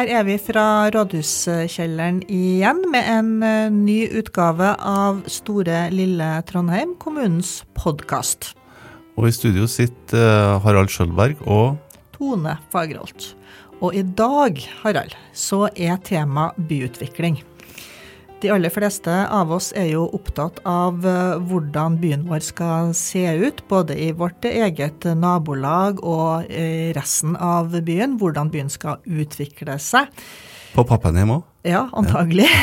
her er vi fra rådhuskjelleren igjen med en eh, ny utgave av Store lille Trondheim, kommunens podkast. Og i studio sitter eh, Harald Skjølberg og Tone Fagerholt. Og i dag, Harald, så er tema byutvikling. De aller fleste av oss er jo opptatt av eh, hvordan byen vår skal se ut, både i vårt eget nabolag og i resten av byen. Hvordan byen skal utvikle seg. på Pappenheim òg. Ja, antagelig.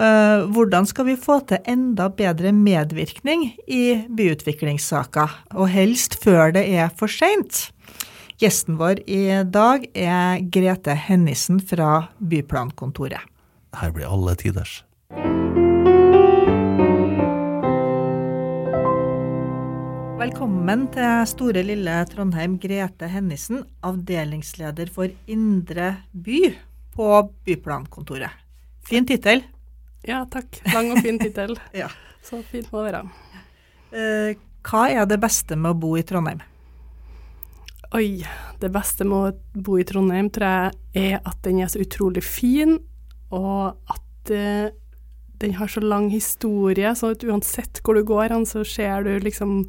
Eh, Hvordan skal vi få til enda bedre medvirkning i byutviklingssaker, og helst før det er for seint? Gjesten vår i dag er Grete Hennissen fra Byplankontoret. Her blir alle tiders. Velkommen til store lille Trondheim, Grete Hennissen, avdelingsleder for Indre by på Byplankontoret. Fin tittel. Ja, takk. Lang og fin tittel. Ja. Så fint må det være. Eh, Hva er det beste med å bo i Trondheim? Oi, det beste med å bo i Trondheim tror jeg er at den er så utrolig fin, og at eh, den har så lang historie, så uansett hvor du går hen, så ser du liksom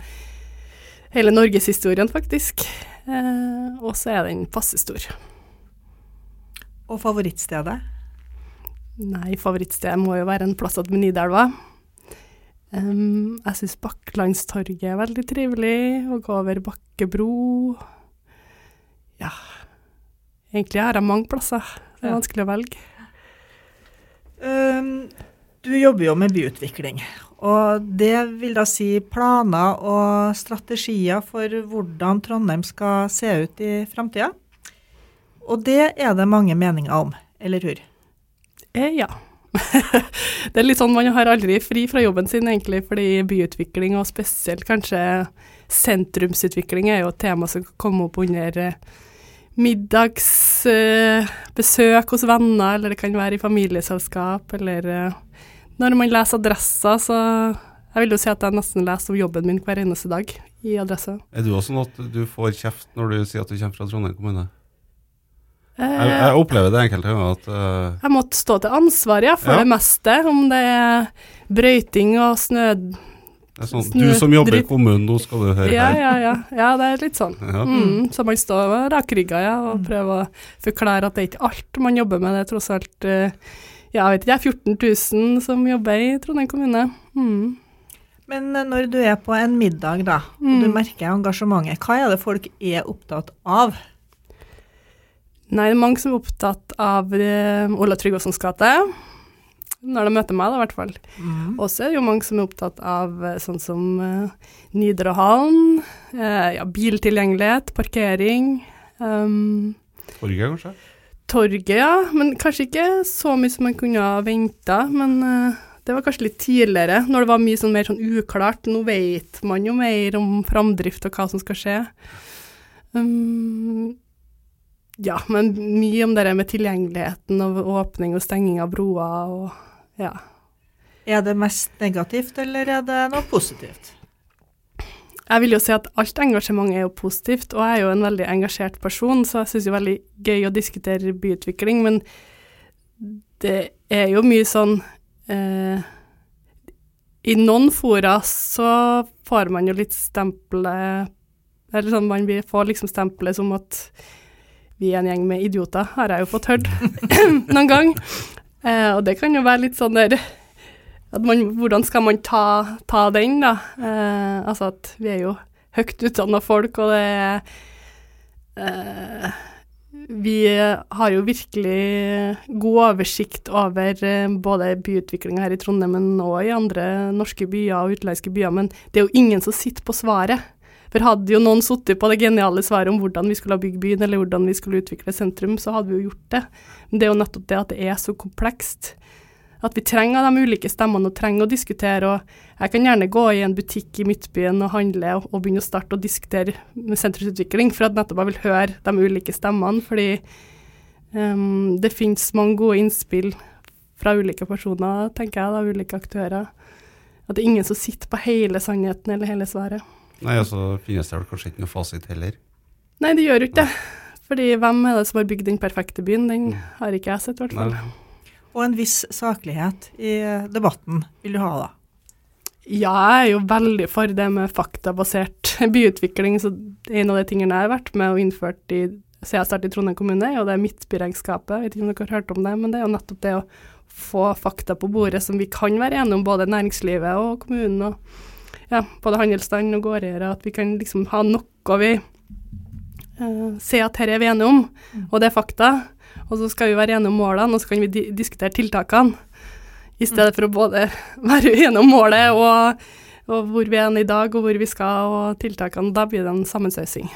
hele norgeshistorien, faktisk. Eh, og så er den passe stor. Og favorittstedet? Nei, favorittstedet må jo være en plass ved Nidelva. Um, jeg syns Bakklandstorget er veldig trivelig, å gå over Bakkebro. Ja, egentlig har jeg mange plasser. Det er vanskelig å velge. Du jobber jo med byutvikling, og det vil da si planer og strategier for hvordan Trondheim skal se ut i framtida. Og det er det mange meninger om, eller hur? Eh, ja. det er litt sånn man har aldri fri fra jobben sin, egentlig, fordi byutvikling, og spesielt kanskje sentrumsutvikling, er jo et tema som kan komme opp under eh, middagsbesøk hos venner, eller det kan være i familieselskap, eller eh, når man leser Adressa, så jeg vil jo si at jeg nesten leser om jobben min hver eneste dag i adressa. Er du også sånn at du får kjeft når du sier at du kommer fra Trondheim kommune? Jeg, Eh, jeg opplever det enkelte ganger at uh, Jeg måtte stå til ansvar, ja, for Ja. det meste. Om det er brøyting og snø... det sånn, Snø- Du som jobber i kommunen, nå skal du høre Ja, her. ja, ja. Ja, det er litt sånn. Ja. Mm, så man står rakrygga ja, og prøver å forklare at det er ikke alt man jobber med. Det er tross alt eh, ja, jeg vet ikke, 14 000 som jobber i Trondheim kommune. Mm. Men eh, når du er på en middag, da, og du Mm. merker engasjementet, hva er det folk er opptatt av? Nei, det er mange som er opptatt av eh, Ola Tryggvassons gate. Når de møter meg, da, i hvert fall. Mm. Og så er det jo mange som er opptatt av eh, sånn som uh, Nidarøhallen, eh, ja, biltilgjengelighet, parkering. Um, Torget, kanskje? Torget, ja. Men kanskje ikke så mye som man kunne ha venta. Men uh, det var kanskje litt tidligere, når det var mye sånn mer sånn uklart. Nå vet man jo mer om framdrift og hva som skal skje. Um, ja, men mye om det der med tilgjengeligheten og åpning og stenging av broer og ja. Er det mest negativt, eller er det noe positivt? Jeg vil jo si at alt engasjement er jo positivt, og jeg er jo en veldig engasjert person, så jeg syns jo veldig gøy å diskutere byutvikling, men det er jo mye sånn eh, I noen fora så får man jo litt stempelet Eller sånn man får liksom stempelet som at vi er en gjeng med idioter, har jeg jo fått hørt noen gang. Eh, og det kan jo være litt sånn der man, hvordan skal man ta, ta den, da? Eh, altså at vi er jo høyt utdanna folk, og det er eh, Vi har jo virkelig god oversikt over eh, både byutviklinga her i Trondheim, men òg i andre norske byer og utenlandske byer. Men det er jo ingen som sitter på svaret. For hadde jo noen sittet på det geniale svaret om hvordan vi skulle bygd byen, eller hvordan vi skulle utvikle sentrum, så hadde vi jo gjort det. Men det er jo nettopp det at det er så komplekst. At vi trenger de ulike stemmene og trenger å diskutere. og Jeg kan gjerne gå i en butikk i Midtbyen og handle og, og begynne å starte å diskutere med sentrumsutvikling, for at nettopp jeg vil høre de ulike stemmene. Fordi um, det finnes mange gode innspill fra ulike personer, tenker jeg, da, ulike aktører. At det er ingen som sitter på hele sannheten eller hele svaret. Nei, altså finnes det vel kanskje ikke noe fasit heller. Nei, det gjør jo ikke det. Fordi hvem er det som har bygd den perfekte byen? Den har ikke jeg sett, i hvert fall. Nei. Og en viss saklighet i debatten vil du ha da. Ja, jeg er jo veldig for det med faktabasert byutvikling, så en av de tingene jeg har vært med og innført i, siden jeg startet i Trondheim kommune, og det er Midtbyregnskapet. Jeg vet ikke om dere har hørt om det, men det er jo nettopp det å få fakta på bordet som vi kan være enige om, både næringslivet og kommunen og ja, både handelsstand og gårdeiere, at vi kan liksom ha noe vi uh, ser at her er vi enige om, og det er fakta. Og så skal vi være enige om målene, og så kan vi di diskutere tiltakene. I stedet for å både være uenige om målet og, og hvor vi er i dag, og hvor vi skal, og tiltakene. Da blir det en sammensausing.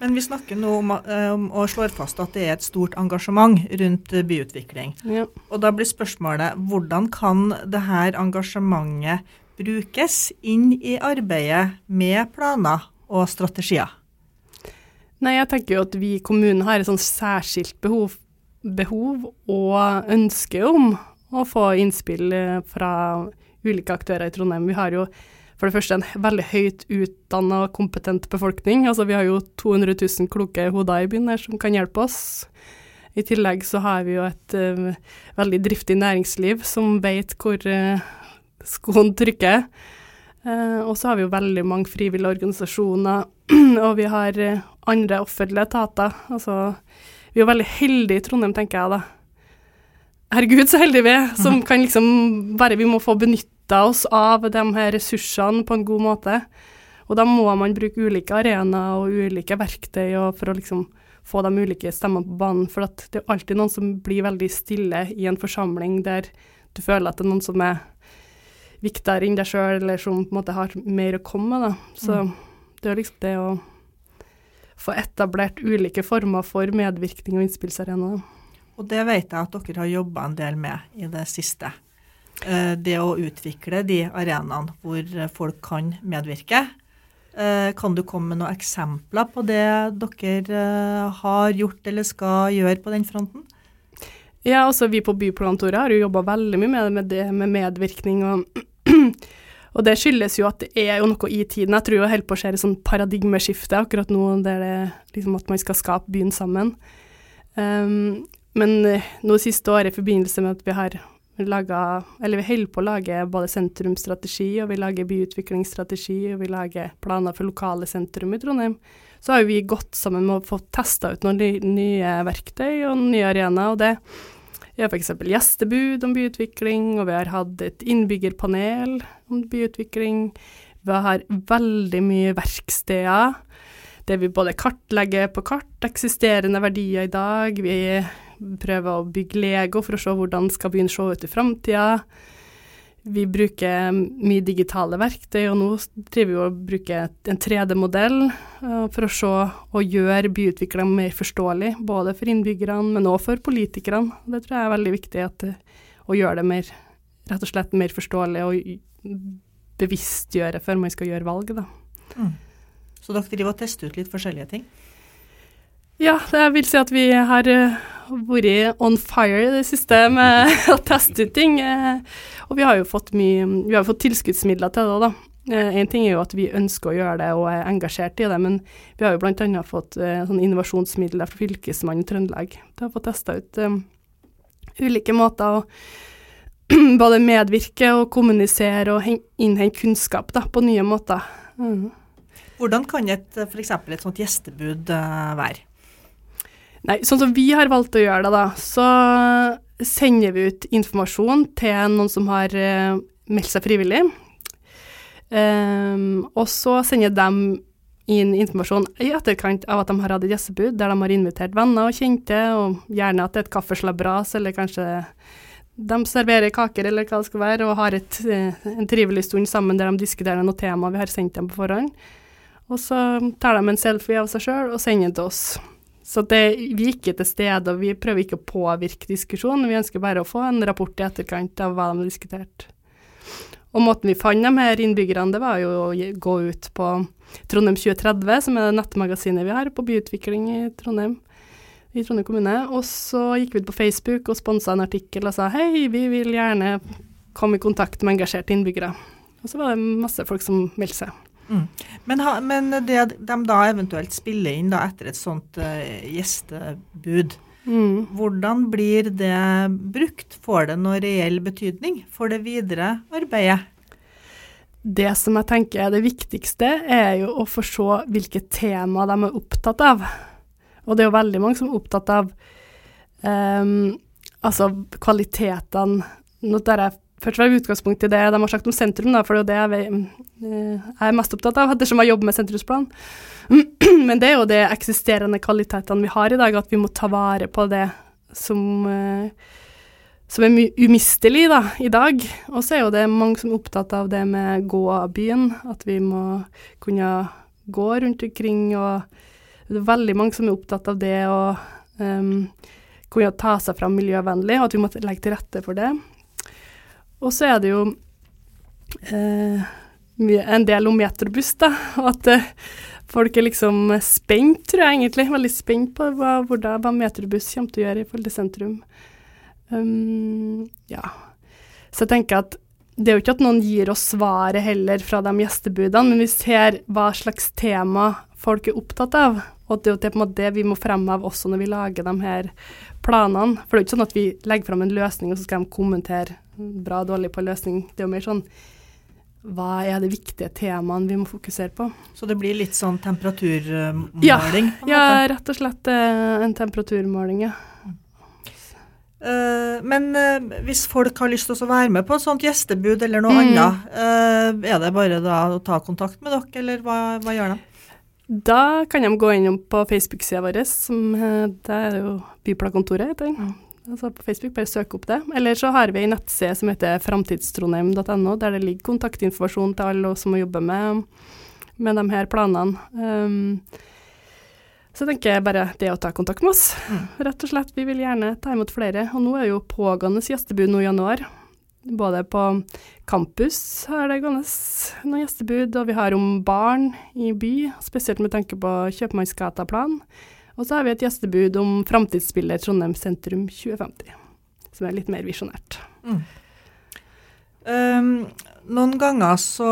Men vi snakker nå om, eh, om og slår fast at det er et stort engasjement rundt eh, byutvikling. Ja. Og da blir spørsmålet hvordan kan det her engasjementet brukes inn i arbeidet med planer og strategier? Nei, jeg tenker jo at vi i kommunen har et sånn særskilt behov, behov og ønske om å få innspill eh, fra ulike aktører i Trondheim. Vi har jo for det første en veldig høyt utdanna og kompetent befolkning. Altså vi har jo 200 000 kloke hoder i byen her som kan hjelpe oss. I tillegg så har vi jo et uh, veldig driftig næringsliv som vet hvor uh, skoen trykker. Uh, og så har vi jo veldig mange frivillige organisasjoner, og vi har andre offentlige etater. Altså vi er jo veldig heldige i Trondheim, tenker jeg da. Herregud, så heldige vi er, som kan liksom bare Vi må få benytta oss av de her ressursene på en god måte. Og da må man bruke ulike arenaer og ulike verktøy for å liksom få de ulike stemmene på banen. For det er alltid noen som blir veldig stille i en forsamling der du føler at det er noen som er viktigere enn deg sjøl, eller som på en måte har mer å komme med. Da. Så Mm. det er liksom det å få etablert ulike former for medvirkning og innspillsarena. Og det vet jeg at dere har jobba en del med i det siste. Eh, Det å utvikle de arenaene hvor folk kan medvirke. Eh, Kan du komme med noen eksempler på det dere eh, har gjort eller skal gjøre på den fronten? Ja, altså vi på Byplantoret har jo jobba veldig mye med, med det med medvirkning og Og det skyldes jo at det er jo noe i tiden. Jeg tror jo holder på å skje et sånn paradigmeskifte akkurat nå, der det liksom at man skal skape byen sammen. Um, men nå nå siste året i forbindelse med at vi har laga Eller vi holder på å lage både sentrumsstrategi, og vi lager byutviklingsstrategi, og vi lager planer for lokale sentrum i Trondheim. Så har vi gått sammen med å få testa ut noen nye verktøy og nye arenaer, og det vi har f.eks. gjestebud om byutvikling, og vi har hatt et innbyggerpanel om byutvikling. Vi har veldig mye verksteder der vi både kartlegger på kart eksisterende verdier i dag. Vi prøver å bygge Lego for å se hvordan skal byen se ut i framtida. Vi bruker mye digitale verktøy, og nå driver vi og bruker en 3D-modell uh, for å se og gjøre byutviklerne mer forståelig, både for innbyggerne, men også for politikerne. Det tror jeg er veldig viktig at, uh, å gjøre det mer, rett og slett mer forståelig og bevisstgjøre før man skal gjøre valget. Da. Så dere driver og tester ut litt forskjellige ting? Ja, det vil si at vi har uh, vært on fire i det siste med å teste ut ting. eh, og vi har jo fått mye Vi har fått tilskuddsmidler til det da. Én ting er jo at vi ønsker å gjøre det og er engasjert i det, men vi har jo bl.a. fått sånn innovasjonsmidler fra Fylkesmannen i Trøndelag til å få testa ut um, ulike måter å både medvirke og kommunisere og hen- innhente kunnskap da, på nye måter. Mm. Hvordan kan et f.eks. et sånt gjestebud eh, være? Nei, sånn som vi har valgt å gjøre det, da, så sender vi ut informasjon til noen som har eh, meldt seg frivillig. Um, og så sender de inn informasjon i etterkant av at de har hatt et gjestebud, der de har invitert venner og kjente, og gjerne at det er et kaffeslabras, eller kanskje de serverer kaker, eller hva det skal være, og har et, eh, en trivelig stund sammen der de diskuterer noe tema vi har sendt dem på forhånd. Og så tar de en selfie av seg sjøl og sender den til oss. Så det, vi er ikke til stede, og vi prøver ikke å påvirke diskusjonen. Vi ønsker bare å få en rapport i etterkant av hva de har diskutert. Og måten vi fant de her innbyggerne, det var jo å gå ut på Trondheim 2030, som er det nettmagasinet vi har på byutvikling i Trondheim, i Trondheim kommune. Og så gikk vi ut på Facebook og sponsa en artikkel og sa hei, vi vil gjerne komme i kontakt med engasjerte innbyggere. Og så var det masse folk som meldte seg. Men, ha, men det de da eventuelt spiller inn da etter et sånt uh, gjestebud, Mm. hvordan blir det brukt? Får det noe reell betydning for det videre arbeidet? Det som jeg tenker er det viktigste, er jo å få se hvilke tema de er opptatt av. Og det er jo veldig mange som er opptatt av um, altså kvalitetene Nå tar jeg først og fremst utgangspunkt i det de har sagt om sentrum, da, for det er jo det jeg, eh, er mest opptatt av, ettersom jeg jobber med sentrumsplan. Men det er jo de eksisterende kvalitetene vi har i dag, at vi må ta vare på det som eh, som er umistelig da, i dag. Og så er jo det mange som er opptatt av det med gåbyen, at vi må kunne gå rundt omkring, og det er veldig mange som er opptatt av det å um, kunne ta seg fram miljøvennlig, og at vi må legge til rette for det. Og så er det jo eh, en del om metrobuss, da, og at eh, folk er liksom spent, tror jeg egentlig, veldig spent på hva, hva, hva metrobuss kommer til å gjøre i forhold til sentrum. Um, ja. Så jeg tenker at det er jo ikke at noen gir oss svaret heller fra de gjestebudene, men vi ser hva slags tema folk er opptatt av. Og det er jo det, på en måte det vi må fremheve også når vi lager de her planene. For det er jo ikke sånn at vi legger fram en løsning, og så skal de kommentere bra og dårlig på løsning. Det er jo mer sånn hva er de viktige temaene vi må fokusere på? Så det blir litt sånn temperaturmåling? Ja, en. Ja, rett og slett eh, en temperaturmåling, ja. Eh, men eh, hvis folk har lyst til å være med på et sånt gjestebud eller noe Mm. annet, er det bare da å ta kontakt med dere, eller hva, hva gjør de? Da kan de gå innom på Facebook-sida vår, som eh, det er jo Byplankontoret heter den. Altså på Facebook, bare søk opp det. Eller så har vi ei nettside som heter framtidstrondheim.no, der det ligger kontaktinformasjon til alle oss som må jobbe med, med de her planene. Um, så tenker jeg bare det å ta kontakt med oss, rett og slett. Vi vil gjerne ta imot flere. Og nå er jo pågående gjestebud nå i januar. Både på campus har det gående noen gjestebud, og vi har om barn i by, spesielt med tanke på Kjøpmannsgata-plan. Og så har vi et gjestebud om framtidsspillet Trondheim sentrum 2050, som er litt mer visjonært. Um, noen ganger så,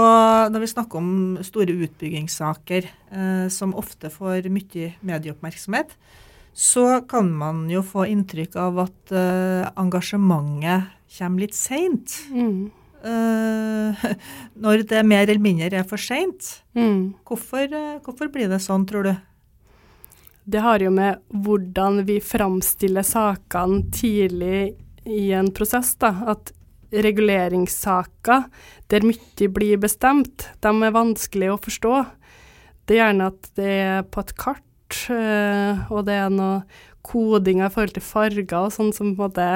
når vi snakker om store utbyggingssaker, uh, som ofte får mye medieoppmerksomhet, så kan man jo få inntrykk av at uh, engasjementet kommer litt seint. Mm. Uh, når det mer eller mindre er for seint. Mm. Hvorfor, eh, hvorfor blir det sånn, tror du? Det har jo med hvordan vi framstiller sakene tidlig i en prosess, da. At reguleringssaker, der mye blir bestemt, de er vanskelig å forstå. Det er gjerne at det er på et kart, eh, og det er noe koding i forhold til farger og sånn som på en måte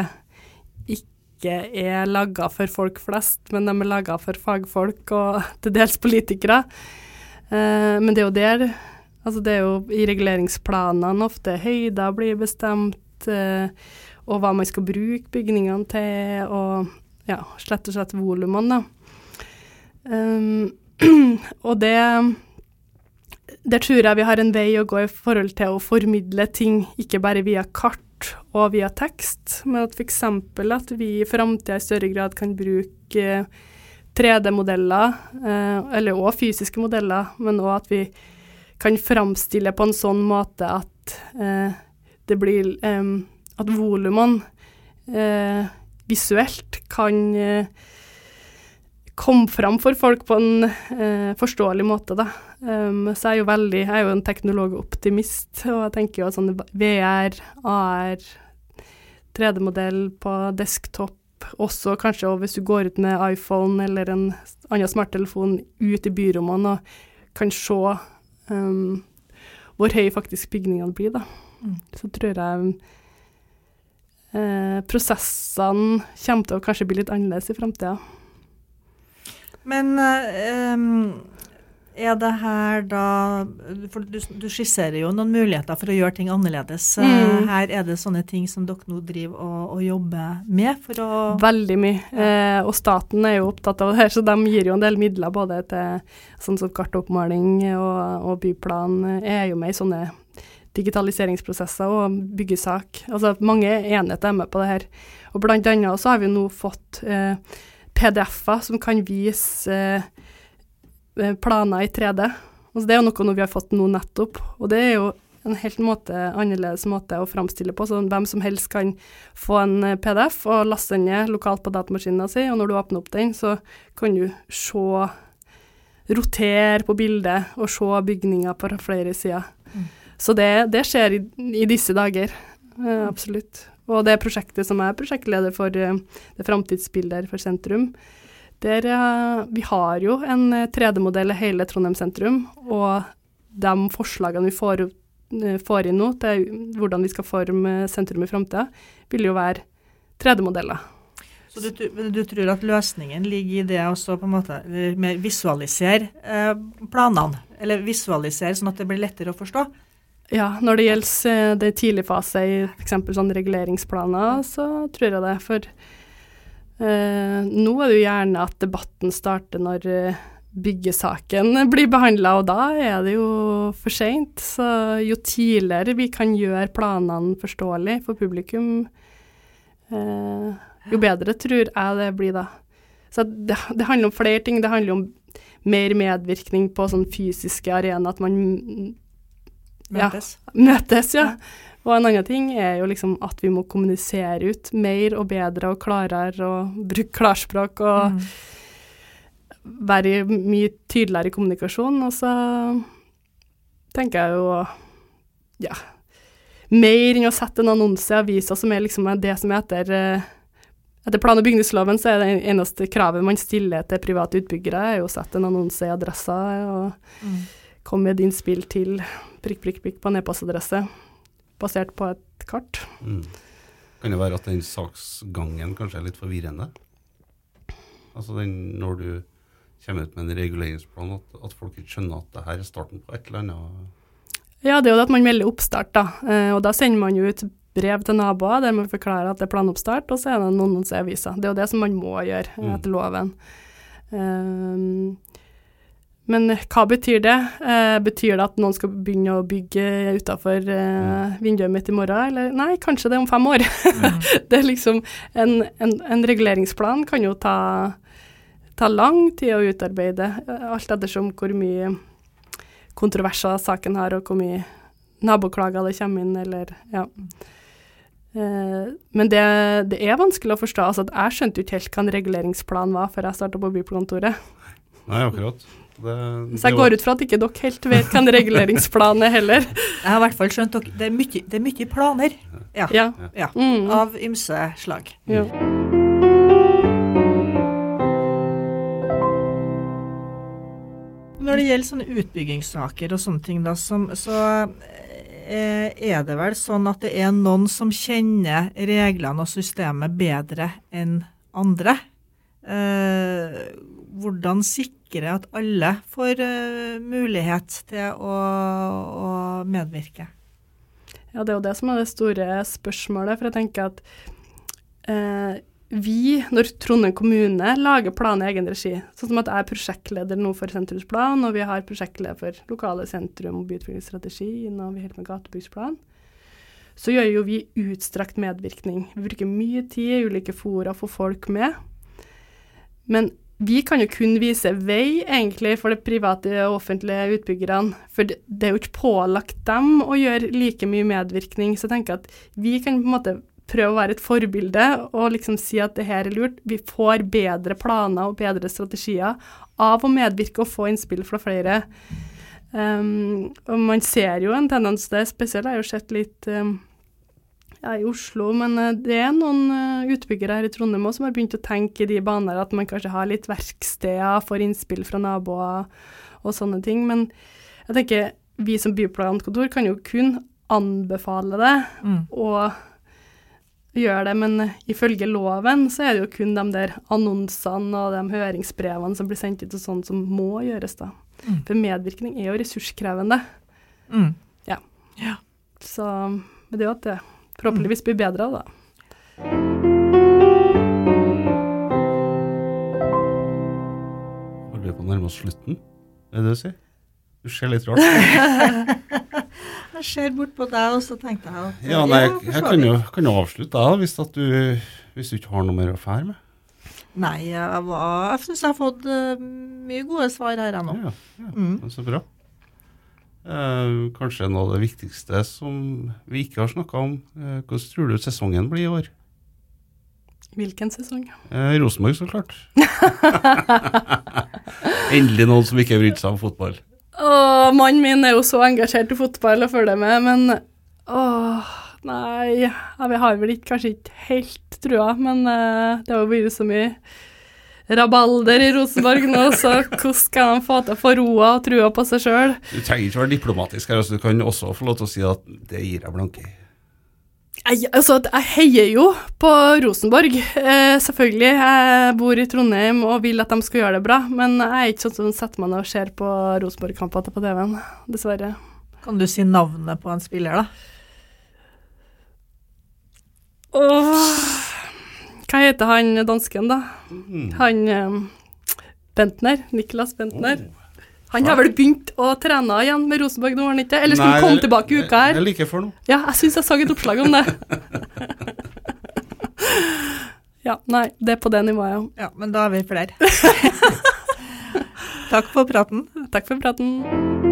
ikke er laga for folk flest, men de er laga for fagfolk og til dels politikere. Eh, men det er jo der Altså det er jo i reguleringsplanene ofte høyder blir bestemt, eh, og hva man skal bruke bygningene til, og ja, slett og slett volumene, da. Um, og det Der tror jeg vi har en vei å gå i forhold til å formidle ting, ikke bare via kart og via tekst, men at f.eks. at vi i framtida i større grad kan bruke 3D-modeller, eh, eller òg fysiske modeller, men òg at vi kan framstille på en sånn måte at eh, det blir eh, At volumene eh, visuelt kan eh, komme fram for folk på en eh, forståelig måte, da. Um, så jeg er jo veldig Jeg er jo en teknologoptimist, og jeg tenker jo at sånn VR, AR, 3D-modell på desktop, også kanskje og hvis du går ut med iPhone eller en annen smarttelefon ut i byrommene og kan se um, hvor høy faktisk bygningene blir, da. Mm. Så tror jeg eh, prosessene kommer til å kanskje bli litt annerledes i framtida. Men eh, em, er det her da For du, du skisserer jo noen muligheter for å gjøre ting annerledes. Eh, Mm. Her er det sånne ting som dere nå driver og, og jobber med for å Veldig mye. Eh, og staten er jo opptatt av det her, så de gir jo en del midler både til sånn som kartoppmaling og, og byplan er jo med i sånne digitaliseringsprosesser og byggesak. Altså mange enheter er med på det her. Og blant annet så har vi nå fått eh, PDF-er som kan vise eh, planer i 3D. Altså det er jo noe vi har fått nå nettopp, og det er jo en helt måte, annerledes måte å framstille på. Så hvem som helst kan få en eh, PDF og laste den ned lokalt på datamaskinen sin, og når du åpner opp den, så kan du se rotere på bildet og se bygninger på flere sider. Mm. Så det, det skjer i, i disse dager, eh, absolutt. Og det prosjektet som jeg er prosjektleder for, eh, det framtidsbildet for sentrum, der eh, vi har jo en 3D-modell i hele Trondheim sentrum, og de forslagene vi får, eh, får inn nå til hvordan vi skal forme sentrum i framtida, vil jo være 3D-modeller. Så du, du, tror at løsningen ligger i det også på en måte mer visualisere eh, planene? Eller visualisere sånn at det blir lettere å forstå? Ja, når det gjelder eh, det tidlige fase i f.eks. sånn reguleringsplaner, så tror jeg det. For eh, nå er det jo gjerne at debatten starter når eh, byggesaken blir behandla, og da er det jo for seint. Så jo tidligere vi kan gjøre planene forståelig for publikum, eh, jo bedre tror jeg det blir da. Så det, det handler om flere ting. Det handler om mer medvirkning på sånn fysiske arena, at man Ja. Møtes? møtes, ja. Og en annen ting er jo liksom at vi må kommunisere ut mer og bedre og klarere og bruke klarspråk og Mm. være mye tydeligere i kommunikasjon. Og så tenker jeg jo ja, mer enn å sette en annonse i avisa som er liksom det som er etter eh, etter plan- og bygningsloven så er det eneste kravet man stiller til private utbyggere, er jo å sette en annonse i adressa og Mm. komme med et innspill til prikk, prikk, prikk på en e-postadresse, basert på et kart. Mm. Kan det være at den saksgangen kanskje er litt forvirrende? Altså den, når du kommer ut med en reguleringsplan, at, at folk ikke skjønner at det her er starten på et eller annet. Ja, det er jo det at man melder oppstart, da. Eh, og da sender man jo ut brev til naboer der man forklarer at det er planoppstart, og så er det en annonse i avisa. Det er jo det som man må gjøre Mm. etter loven. Um, men hva betyr det? Eh, betyr det at noen skal begynne å bygge utafor eh, vinduet mitt i morgen, eller nei, kanskje det er om fem år. Mm. det er liksom en, en, en reguleringsplan kan jo ta, ta lang tid å utarbeide, eh, alt ettersom hvor mye kontroverser saken har, og hvor mye naboklager det kommer inn, eller ja. Eh, men det, det er vanskelig å forstå. altså Jeg skjønte jo ikke helt hva en reguleringsplan var før jeg starta på bykontoret. Nei, akkurat. Det, Så jeg går ut fra at ikke dere helt vet hva en reguleringsplan er heller. Jeg har i hvert fall skjønt at det er mye, det er mye planer. Ja. Ja. ja. Mm. Av ymse slag. ja. Når det gjelder sånne utbyggingssaker og sånne ting, da, som, så eh, er det vel sånn at det er noen som kjenner reglene og systemet bedre enn andre. Eh, hvordan sikre at alle får eh, mulighet til å, å medvirke? Ja, det er jo det som er det store spørsmålet. For jeg tenker at eh, vi, når Trondheim kommune lager planer i egen regi, sånn som at jeg er prosjektleder nå for sentrumsplan, og vi har prosjektleder for lokale sentrum og byutviklingsstrategi, og vi holder med gatebyggsplan, så gjør jo vi utstrakt medvirkning. Vi bruker mye tid i ulike fora for folk med. Men vi kan jo kun vise vei, egentlig, for de private og offentlige utbyggerne. For det, det er jo ikke pålagt dem å gjøre like mye medvirkning. Så jeg tenker at vi kan på en måte prøve å være et forbilde og liksom si at det her er lurt. Vi får bedre planer og bedre strategier av å medvirke og få innspill fra flere. Um, og man ser jo en tendens til det, spesielt har jeg jo sett litt um, ja, i Oslo, men eh, det er noen eh, utbyggere her i Trondheim også som har begynt å tenke i de baner at man kanskje har litt verksteder, får innspill fra naboer og sånne ting. Men jeg tenker vi som byplankontor kan jo kun anbefale det Mm. og gjøre det, men ifølge loven så er det jo kun de der annonsene og de høringsbrevene som blir sendt ut og sånn som må gjøres da. Mm. For medvirkning er jo ressurskrevende. Mm. Så men det er jo at det forhåpentligvis blir bedre av det. Holder vi på å nærme oss slutten? Er det det du sier? Du ser litt rart Jeg ser bort på deg, og så tenkte jeg at Ja, nei, jeg, jeg kan jo, kan jo avslutte jeg, hvis, at du, hvis du ikke har noe mer å fære med. Nei, jeg, var, jeg syns jeg har fått eh, mye gode svar her jeg nå. Ja, ja. Mm. Så bra. Eh, kanskje noe av det viktigste som vi ikke har snakka om. Eh, hvordan tror du sesongen blir i år? Hvilken sesong? Eh, Rosenborg, så klart. Endelig noen som ikke bryr seg om fotball. Åh, mannen min er jo så engasjert i fotball og følger med, men åh, nei Vi har vel ikke, kanskje ikke helt trua, men det har jo blitt så mye rabalder i Rosenborg nå, så hvordan skal de få til å få roa og trua på seg sjøl? Du trenger ikke være diplomatisk her, altså, du kan også få lov til å si at det gir jeg blanke i. Jeg, altså, jeg heier jo på Rosenborg, eh, selvfølgelig. Jeg bor i Trondheim og vil at de skal gjøre det bra, men jeg er ikke sånn som setter meg ned og ser på Rosenborg-kamper på TV-en, dessverre. Kan du si navnet på en spiller, da? Åh, heter han dansken, da? Mm. Han eh, Bentner. Niklas Bentner. Han har vel begynt å trene igjen med Rosenborg nå, har han ikke? Eller skulle han komme tilbake i uka her? Jeg, like før nå. Ja, jeg syns jeg så et oppslag om det. ja, nei, det er på det nivået, ja. Ja, men da er vi flere. Takk for praten. Takk for praten.